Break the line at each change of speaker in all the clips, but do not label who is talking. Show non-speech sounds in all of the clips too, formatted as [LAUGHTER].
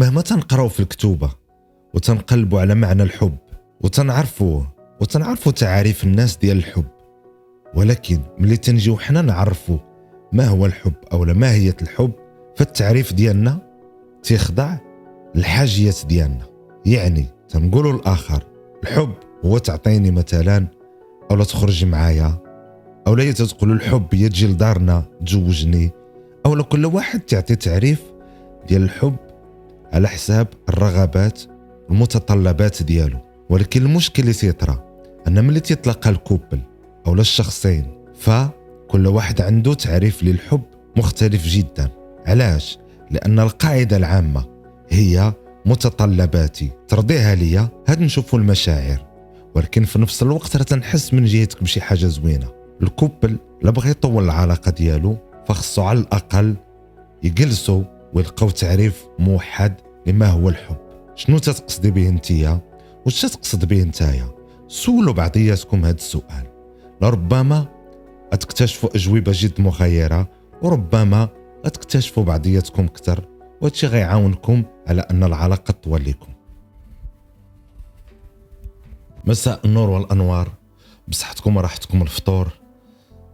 مهما تنقراو في الكتوبة وتنقلبوا على معنى الحب وتنعرفوه وتنعرفوا تعاريف الناس ديال الحب ولكن ملي تنجيو حنا نعرفوا ما هو الحب أو ماهيه الحب فالتعريف ديالنا تيخضع الحاجيات ديالنا. يعني تنقولوا الآخر الحب هو تعطيني مثلا أو لا تخرج معايا أو لا تقول الحب هي تجي لدارنا تزوجني أو لا كل واحد تعطي تعريف ديال الحب على حساب الرغبات المتطلبات ديالو. ولكن المشكل اللي تيطرى أن ملي تيتلاقى الكوبل أو الشخصين فكل واحد عنده تعريف للحب مختلف جدا. علاش؟ لأن القاعدة العامة هي متطلباتي ترضيها ليا؟ هاد نشوفوا المشاعر. ولكن في نفس الوقت راه تنحس من جهتك بشي حاجة زوينة. الكوبل لا بغى يطول العلاقة ديالو فخصو على الأقل يجلسوا ويلقاو تعريف موحد لما هو الحب. شنو تتقصدي به انتيا؟ واش تقصد به نتايا سولوا بعضياتكم هذا السؤال. لربما تكتشفوا أجوبة جد مغايره وربما تكتشفوا بعضياتكم أكثر وهادشي غيعاونكم على أن العلاقة تطول لكم مساء النور والأنوار. بصحتكم وراحتكم الفطور.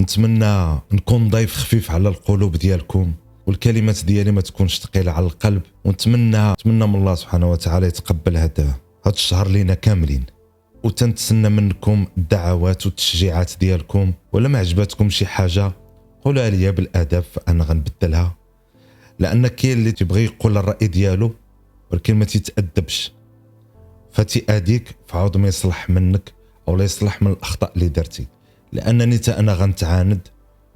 نتمنى نكون ضيف خفيف على القلوب ديالكم. والكلمات ديالي ما تكونش ثقيلة على القلب. ونتمنى نتمنى من الله سبحانه وتعالى يتقبل هذا هذا الشهر لينا كاملين. وتنتسنى منكم الدعوات والتشجيعات ديالكم. ولا ما عجبتكم شي حاجة قولها لي بالادب فانا غنبدلها. لأن كاين اللي تيبغي يقول الرأي ديالو ولكن ما تيتأدبش. فتياديك فعاود ما يصلح منك أو لا يصلح من الأخطاء اللي درتي. لأنني تا أنا غنتعاند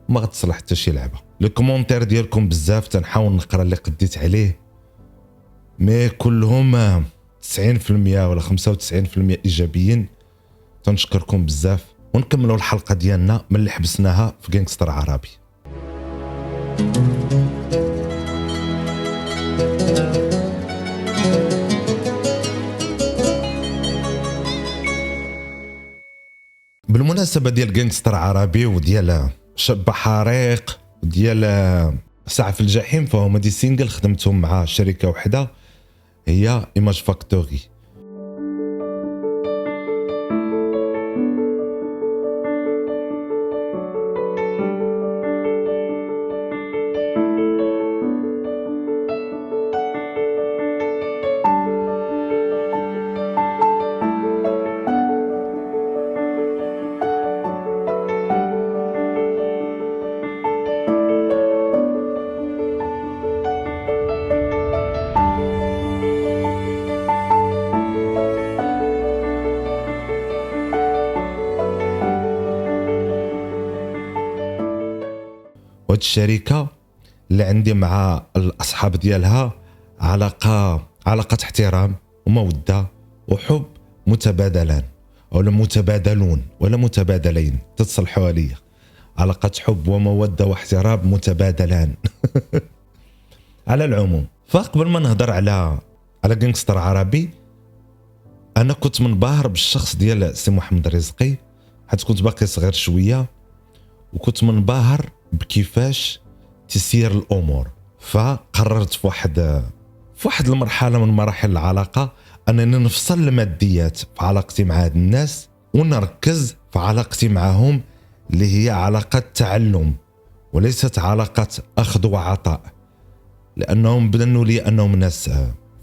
ما غتصلح حتى شي لعبة. les commentaires ديالكم بزاف تنحاول نقرا اللي قديت عليه mais كلهم 90% ولا 95% إيجابيين تنشكركم بزاف. ونكملوا الحلقة ديالنا من اللي حبسناها في جانكستر عربي. بالمناسبة ديال جانكستر عربي وديال شاب حريق وديال ساعه في الجحيم فهما des singles خدمتهم مع شركة وحدة هي Image Factory وهاد الشركة اللي عندي مع الأصحاب ديالها علاقة علاقة احترام ومودة وحب متبادلان. ولا متبادلون ولا متبادلين تتصلحوا عليا. علاقة حب ومودة واحترام متبادلان. [LAUGHS] على العموم فقبل ما نهضر على على جانكستر عربي أنا كنت منبهر بالشخص ديال سي محمد رزقي. حيت كنت باقي صغير شوية وكنت منبهر بكيفاش تسير الأمور. فقررت في واحد في واحد المرحلة من مراحل العلاقة أنني نفصل الماديات في علاقتي مع هاد الناس ونركز في علاقتي معهم اللي هي علاقة تعلم وليست علاقة أخذ وعطاء. لأنهم بنوا لي أنهم ناس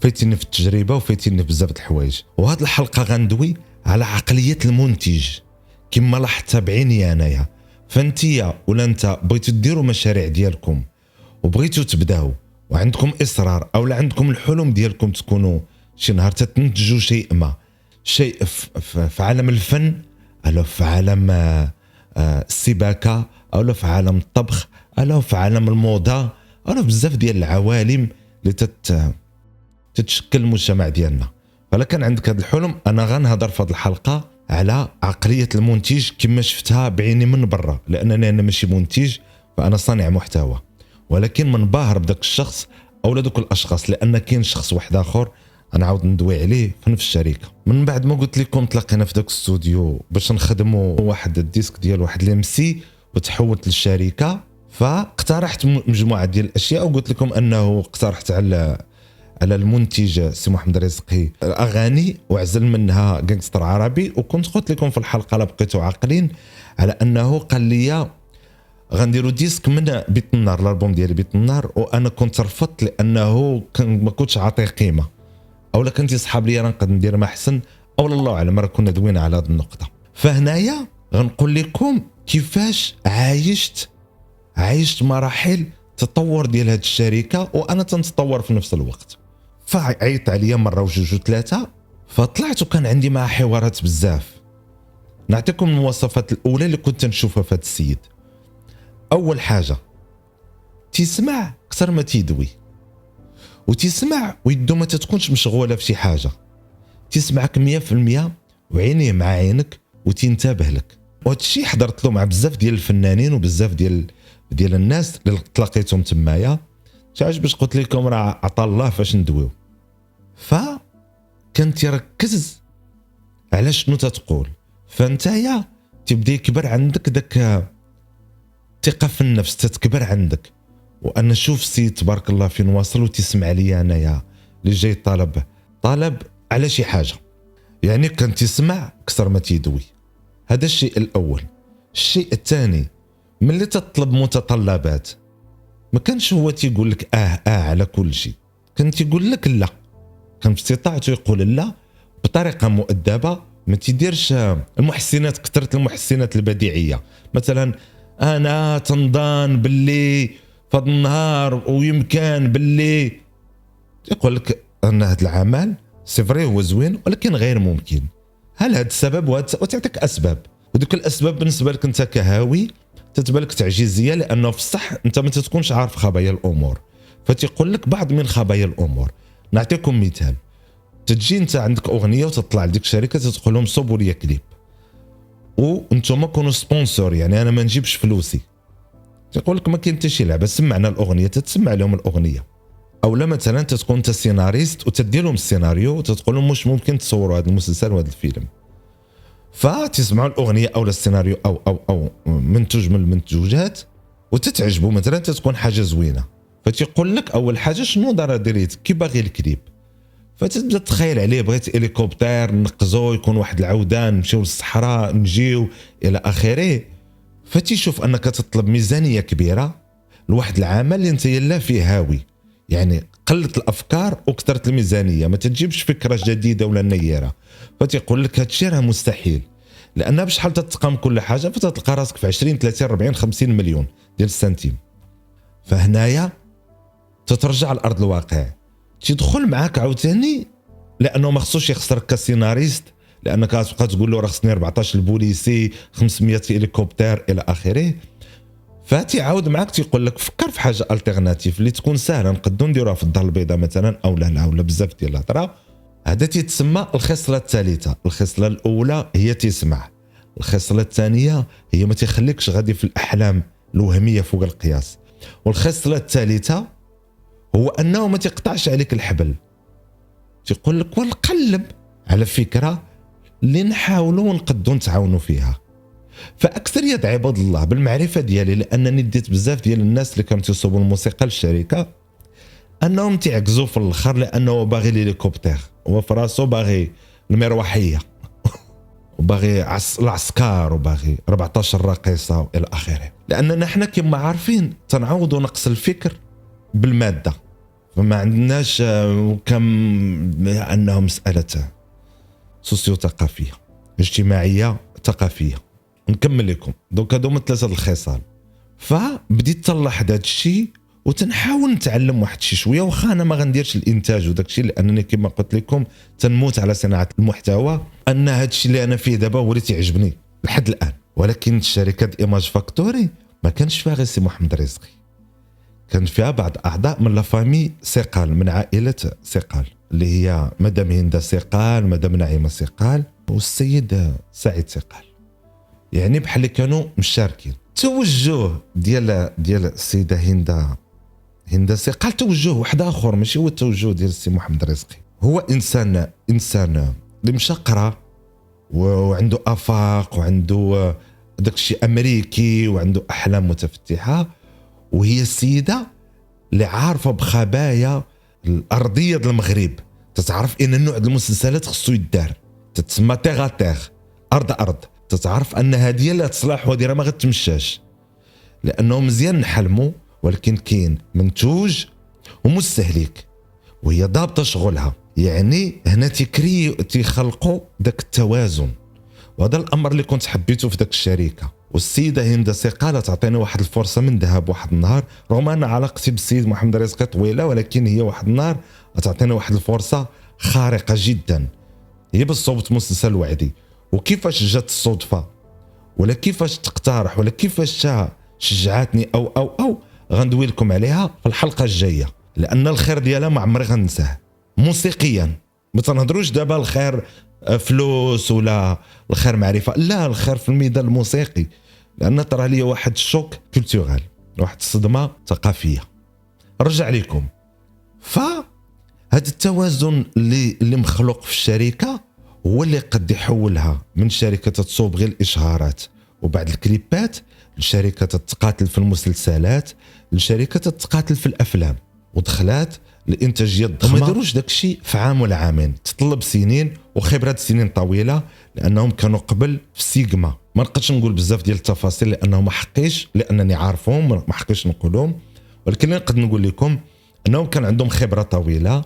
فايتيني في التجربة وفايتيني في بزاف د الحوايج. وهاد الحلقة غندوي على عقلية المنتج. كما لاحظتها بعيني أنايا. فانتيا ولا انت بغيتو ديروا مشاريع ديالكم وبغيتو تبداو وعندكم إصرار أو لا عندكم الحلم ديالكم تكونوا شي نهار تنتجوا شيء ما شيء في عالم الفن أو في عالم آه، آه، السباكة أو في عالم الطبخ أو في عالم الموضة أو بزاف ديال العوالم اللي تت تتشكل المجتمع ديالنا. فلا كان عندك هذا الحلم أنا غنهضر في هذه الحلقة على عقلية المنتج كما شفتها بعيني من برا لأنني أنا ماشي منتج فأنا صانع محتوى. ولكن منبهر بداك الشخص أو دوك الأشخاص لأن كاين شخص واحد آخر أنا عاود ندوي عليه في نفس الشركة. من بعد ما قلت لكم تلاقينا في داك الاستوديو باش نخدموا واحد ال disque ديال واحد ال MC وتحولت للشركة فاقترحت مجموعة ديال الأشياء وقلت لكم أنه اقترحت على على المنتج سي محمد رزقي. أغاني وعزل منها جانجستر عربي وكنت قلت لكم في الحلقة لا بقيتوا عاقلين على أنه قال لي غنديروا disque من بيت النار الألبوم ديالي بيت النار وأنا كنت رفضت لأنه كان ما كنتش عاطيه قيمة. اولا كنت يصحاب لي أنا نقدر ندير ما احسن أو الله أعلم راه كنا دوينا على هذه النقطة. فهنايا غنقول لكم كيفاش عايشت عايشت مراحل تطور ديال هذه الشركة وأنا تنتطور في نفس الوقت. فعيط عليا مرة وجوج وثلاثة فطلعت وكان عندي معاه حوارات بزاف. نعطيكم المواصفات الأولى اللي كنت نشوفها في هذا السيد. أول حاجة تسمع أكثر ما تيدوي. وتسمع ويدو ما تتكونش مشغولة في شي حاجة. تسمعك 100% وعينيه مع عينك وتنتبه لك. وهذا الشيء حضرت له مع بزاف ديال الفنانين وبزاف ديال ديال الناس اللي تلاقيتهم تمايا. تعرف باش قلت لكم راه عطى الله فاش ندويو. ف كان تيركز على شنو تتقول. فانتيا تبدأ يكبر عندك داك الثقة في النفس تتكبر عندك. وأنا شوف سي تبارك الله فين واصل وتسمع لي انايا اللي جاي طالب طالب على شي حاجة. يعني كان تسمع أكثر ما تيدوي. هذا الشيء الأول. الشيء الثاني ملي تطلب متطلبات ما كانش هو تيقول لك آه آه على كل شيء. كان تيقول لك لا. كان في استطاعته يقول لا بطريقة مؤدبة ما تيديرش المحسنات كثرة المحسنات البديعية. مثلا أنا تنظن باللي فهاد النهار ويمكن باللي. يقول لك أن هذا العمل c'est vrai هو زوين ولكن غير ممكن. هل هذا السبب؟ وتعطيك أسباب. وديك الأسباب بالنسبة لك أنت كهاوي تتبان لك تعجيزية لأنه في الصح أنت ما تكونش عارف خبايا الأمور. فتيقول لك بعض من خبايا الأمور. نعطيكم مثال. تجي أنت عندك أغنية وتطلع لديك الشركة تقول لهم صوبوا لي كليب. وأنتم كونوا sponsor يعني أنا ما نجيبش فلوسي. تقول لك ما كاين حتى شي لعبة. سمعنا الأغنية تتسمع لهم الأغنية. أو لا مثلا تكون أنت سيناريست وتدي لهم السيناريو وتقول لهم مش ممكن تصوروا هذا المسلسل وهذا الفيلم. فتسمعوا الأغنية أو السيناريو أو أو أو منتج من المنتوجات وتتعجبوا مثلا تكون حاجة زوينة فتيقول لك أول حاجة شنو دار ديريت كي باغي الكليب. فتبدأ تخيل عليه بغيت هليكوبتر نقزو يكون واحد العودان نمشيو للصحراء نجيو إلى آخره. فتيشوف أنك تطلب ميزانية كبيرة لواحد العمل اللي أنت لا فيه هاوي. يعني قلت الأفكار وكثرت الميزانية. ما تجيبش فكرة جديدة ولا نيرة. فتيقول لك هذا الشيء راه مستحيل. لأن بشحال تتقام كل حاجة فتلقى راسك في 20 30 40 50 مليون ديال السنتيم. فهنايا تترجع لأرض الواقع. تيدخل معاك عاوتاني لأنه ما خصوش يخسرك كسيناريست لأنك تبقى تقول له راه خصني 14 البوليسي 500 هليكوبتر إلى آخره. فتيعاود معاك تيقول لك فكر في حاجة alternative اللي تكون سهلة نقدروا نديروها في الدار البيضاء مثلا أو لا لا ولا بزاف ديال الهضرة. هذا تيتسمى الخصلة الثالثة. الخصلة الأولى هي تسمع الخصلة الثانية هي ما تيخليكش غادي في الأحلام الوهمية فوق القياس. والخصلة الثالثة هو أنه ما تيقطعش عليك الحبل. تيقول لك ونقلب على فكرة اللي نحاولوا ونقدوا نتعاونوا فيها. فأكثرية عباد الله بالمعرفة ديالي لأنني ديت بزاف ديال الناس اللي كانوا تيصوبوا الموسيقى للشركة أنهم تيعكزوا في الأخر لأنه باغي ليليكوبتر هو في راسو باغي المروحية [LAUGHS] وباغي عس العسكر وباغي 14 راقصه والى آخره. لأننا حنا كما عارفين تنعوضوا نقص الفكر بالمادة فما عندناش آه، كم انه مسألة socio ثقافيه اجتماعيه ثقافيه نكمل لكم. دوك هادو هما ثلاثة الخصال. فبديت تلاحظ هذا الشيء وتنحاول نتعلم واحد شي شوية. واخا أنا ما غنديرش الإنتاج وداك الشيء لأنني كما قلت لكم تنموت على صناعة المحتوى أن هذا الشيء اللي أنا فيه دابا هو اللي تيعجبني لحد الآن. ولكن شركه Image Factory ما كانش فيها غير سي محمد رزقي. كان فيها بعض أعضاء من la famille سيقال من عائلة سيقال اللي هي مدام هند سيقال مدام نعيمة سيقال والسيد سعيد سيقال. يعني بحال كانوا مشاركين توجه ديال ديال السيدة هند هند سيقال توجه واحد آخر ماشي هو التوجه ديال السي محمد رزقي. هو انسان إنسان اللي مشى قرا وعنده آفاق وعنده داك الشيء أمريكي وعنده أحلام متفتحة وهي السيدة اللي عارفة بخبايا الأرضية ديال المغرب. تتعرف إن النوع ديال المسلسلات خصو يدار تتسمى تيغ أرض أرض. تتعرف أن هذه لا تصلح وهذه ما غتمشاش. لأنه مزيان نحلموا ولكن كاين منتوج ومستهلك وهي ضابطة شغلها. يعني هنا تيكري تيخلقوا ذاك التوازن. وهذا الأمر اللي كنت حبيته في ذاك الشركة. والسيدة هند قالت تعطيني واحد الفرصة من ذهب واحد النهار. رغم أن علاقتي بالسيد محمد رزقي طويلة ولكن هي واحد النهار. تعطيني واحد الفرصة خارقة جدا. هي بالصوت مسلسل وعدي. وكيفاش جات الصدفة؟ ولا كيفاش تقترح؟ ولا كيفاش شجعتني؟ أو أو أو غندوي لكم عليها في الحلقة الجاية. لأن الخير ديالها ما عمري غنساه موسيقيا. ما تنهضروش دابا الخير آه، فلوس ولا الخير معرفة. لا الخير في الميدان الموسيقي. لأن طرا لي واحد الشوك كولتورال واحد الصدمة ثقافية. رجع لكم. ف هذا التوازن اللي اللي مخلوق في الشركة هو اللي قد يحولها من شركة تصوب غير الإشهارات وبعد الكليبات لشركة تتقاتل في المسلسلات لشركة تتقاتل في الأفلام ودخلات الانتاجيه الضخمه وما داروش داك الشيء في عام ولا عامين تطلب سنين وخبرات سنين طويلة لأنهم كانوا قبل في سيجما ما نقدرش نقول بزاف ديال التفاصيل لأنه ما حقيش لأنني عارفهم ما حقيش نقولهم. ولكن نقدر نقول لكم أنهم كان عندهم خبرة طويلة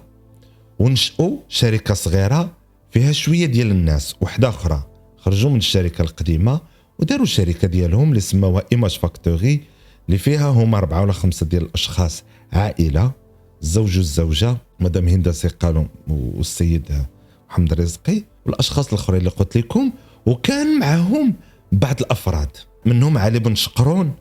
ونشأوا شركة صغيرة فيها شوية ديال الناس وحدة أخرى. خرجوا من الشركة القديمة وداروا الشركة ديالهم اللي سموها ايماج فاكتوري اللي فيها هما اربعه ولا خمسة ديال الأشخاص عائلة الزوج والزوجة مدام هند سيقالو والسيد محمد رزقي والأشخاص الأخرين اللي قلت لكم. وكان معهم بعض الأفراد منهم علي بن شقرون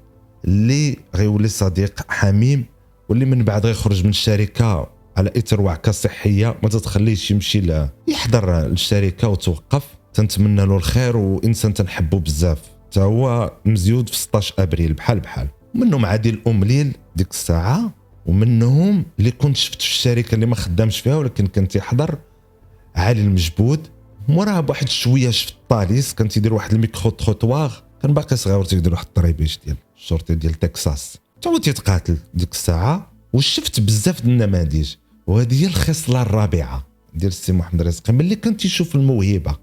اللي غيولي صديق حميم واللي من بعد غيخرج من الشركة. على اثر وعكه صحيه ما تتخليش يمشي لا يحضر الشركة وتوقف. تنتمنى له الخير وإنسان تنحبه بزاف. تا هو مزيود في 16 أبريل بحال بحال. منهم عادل ام ليل ديك الساعة ومنهم اللي كنت شفت في الشركة اللي ما خدامش فيها ولكن كان تيحضر علي المجبود موراها بواحد شوية شفت طاليس كان تيدير واحد ال micro-trottoir كان باقي صغير تيدير واحد الطريبيش ديال الشرطي ديال تكساس. تا هو تيتقاتل ديك الساعة وشفت بزاف النماذج. وهذه هي الخصلة الرابعة ديال السي محمد رزقي ملي كان تيشوف الموهبة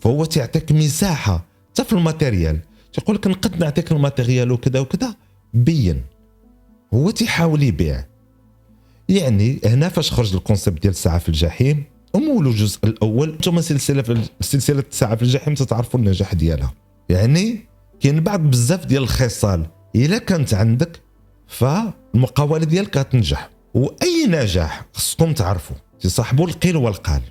فهو تيعطيك مساحة حتى في ال matériel. تيقول لك نقد نعطيك ال matériel وكذا وكذا بين. هو تيحاول يبيع. يعني هنا فاش خرج ال concept ديال الساعة في الجحيم ومولوا الجزء الأول أنتم سلسلة في سلسلة الساعة في الجحيم تتعرفوا النجاح ديالها. يعني كاين بعض بزاف ديال الخصال. إلا كانت عندك فالمقاولة ديالك غتنجح. وأي نجاح خصكم تعرفوا تصاحبوا القيل والقال.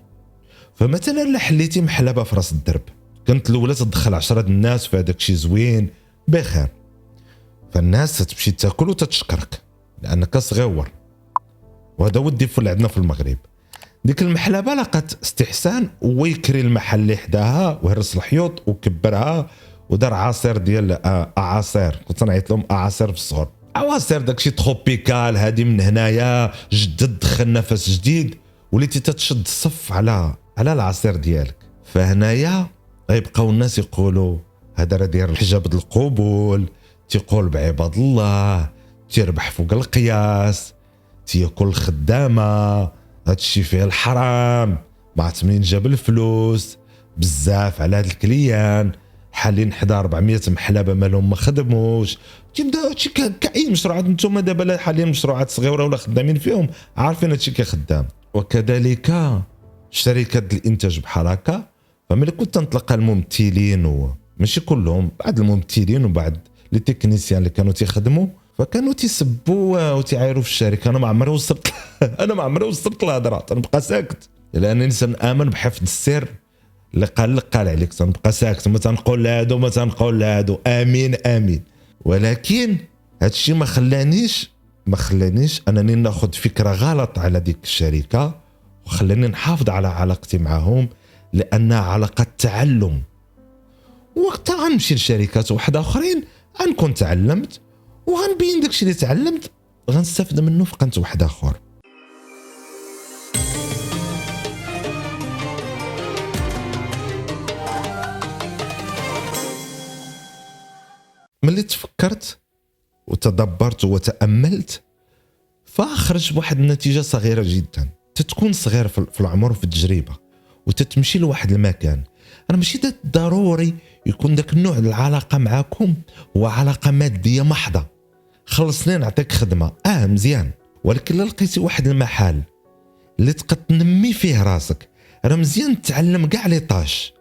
فمثلا إلا حليتي محلبة في رأس الدرب كانت الأولى تدخل عشرة الناس في هذاك الشيء زوين بخير. فالناس تمشي تاكل وتتشكرك لأنك صغيور وهذا هو ال défaut عندنا في المغرب. ديك المحلبة لقات استحسان ويكري المحل اللي حداها وهرس الحيوط وكبرها ودار عصير ديال أعاصير. كنت نعيط لهم أعاصير في الصغر. عواصير داكشي تروبيكال هادي من هنايا جدد دخل نفس جديد وليتي تتشد الصف على على العصير ديالك. فهنايا غيبقاو الناس يقولوا هذا راه داير الحجاب القبول تيقول بعباد الله تيربح فوق القياس تياكل خدامة هادشي فيه الحرام ما منين جاب الفلوس بزاف على هاد الكليان حالين حدا 400 محلبة مالهم ما خدموش تيبدا هادشي كاين مشروعات أنتم دابا حاليا مشروعات صغيرة ولا خدامين فيهم عارفين هادشي كيخدام. وكذلك شركات الإنتاج بحال هكا فملي كنت نتلقى الممثلين وماشي كلهم بعض الممثلين وبعض لي تكنيسيان اللي كانوا تيخدموا فكانوا تيسبوا وتيعايروا في الشركة. أنا ما عمري وصلت [LAUGHS] أنا ما عمري وصلت الهضره تنبقى ساكت. لأن الانسان امن بحفظ السر اللي قال لك قال عليك تنبقى ساكت. ما تنقول لهادو ما تنقول لهادو. آمين آمين. ولكن هادشي ما خلانيش ما خلانيش أنني ناخذ فكرة غلط على ديك الشركة وخلاني نحافظ على علاقتي معهم لانها علاقة تعلم. وقتها غنمشي لشركات واحدة أخرين غنكون تعلمت وغنبين داكشي اللي تعلمت غنستافد منه في قنت واحد آخر. ملي تفكرت وتدبرت وتأملت فخرج بواحد النتيجة صغيرة جدا. تتكون صغير في العمر وفي التجربة وتتمشي لواحد المكان. أنا ماشي ضروري يكون ذاك النوع العلاقة معاكم هو علاقة مادية محضة. خلصني نعطيك خدمة. آه مزيان. ولكن لقيتي واحد المحل اللي تقد تنمي فيه راسك راه مزيان تعلم كاع لي طاش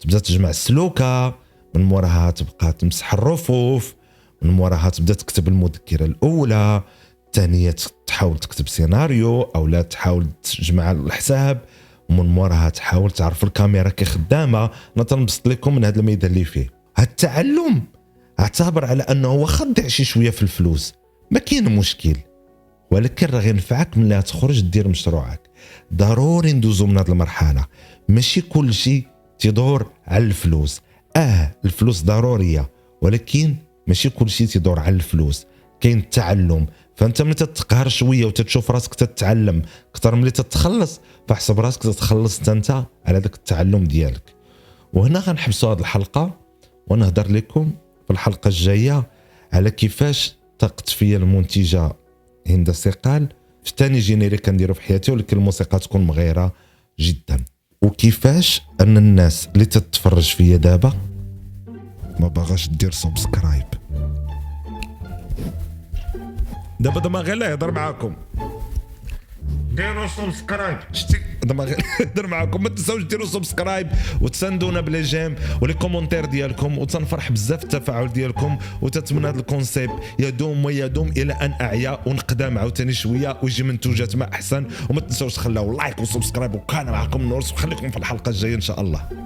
تبدا تجمع السلوكة من موراها تبقى تمسح الرفوف من موراها تبدأ تكتب المذكرة الأولى الثانية تحاول تكتب سيناريو أو لا تحاول تجمع الحساب ومن موراها تحاول تعرف الكاميرا كي خدامة. أنا تنبسط لكم من هذا الميدان اللي فيه. هذا التعلم اعتبر على أنه واخا تضيع شي شوية في الفلوس. ما كاين مشكل. ولكن راه غينفعك ملي تخرج دير مشروعك. ضروري ندوزو من هذه المرحلة. ماشي كل شيء تدور على الفلوس. آه الفلوس ضرورية ولكن ماشي كل شيء تدور على الفلوس. كاين التعلم فأنت ملي تتقهر شوية وتتشوف راسك تتعلم أكثر ملي تتخلص فاحسب راسك تتخلص أنت على ذاك التعلم ديالك. وهنا غنحبسوا هذه الحلقة ونهضر لكم في الحلقة الجاية على كيفاش فيا المنتجة هند سيقال في ثاني générique كنديرو في حياتي ولكن الموسيقى تكون مغيرة جدا. وكيفاش أن الناس اللي تتفرج فيا دابا ما باغاش دير subscribe دابا دابا غير يهضر معاكم. ديروا subscribe شتي يهضر [LAUGHS] معاكم ما تنساوش ديروا subscribe وتساندونا ب les j'aime و les commentaires ديالكم وتنفرح بزاف التفاعل ديالكم وتتمنى هذا ال concept يدوم ويدوم إلى أن أعيا ونقدم عاوتاني شوية ويجي منتوجات ما أحسن. وما تنساوش تخلوا like و subscribe وكان معكم نورس وخليكم في الحلقة الجاية إن شاء الله.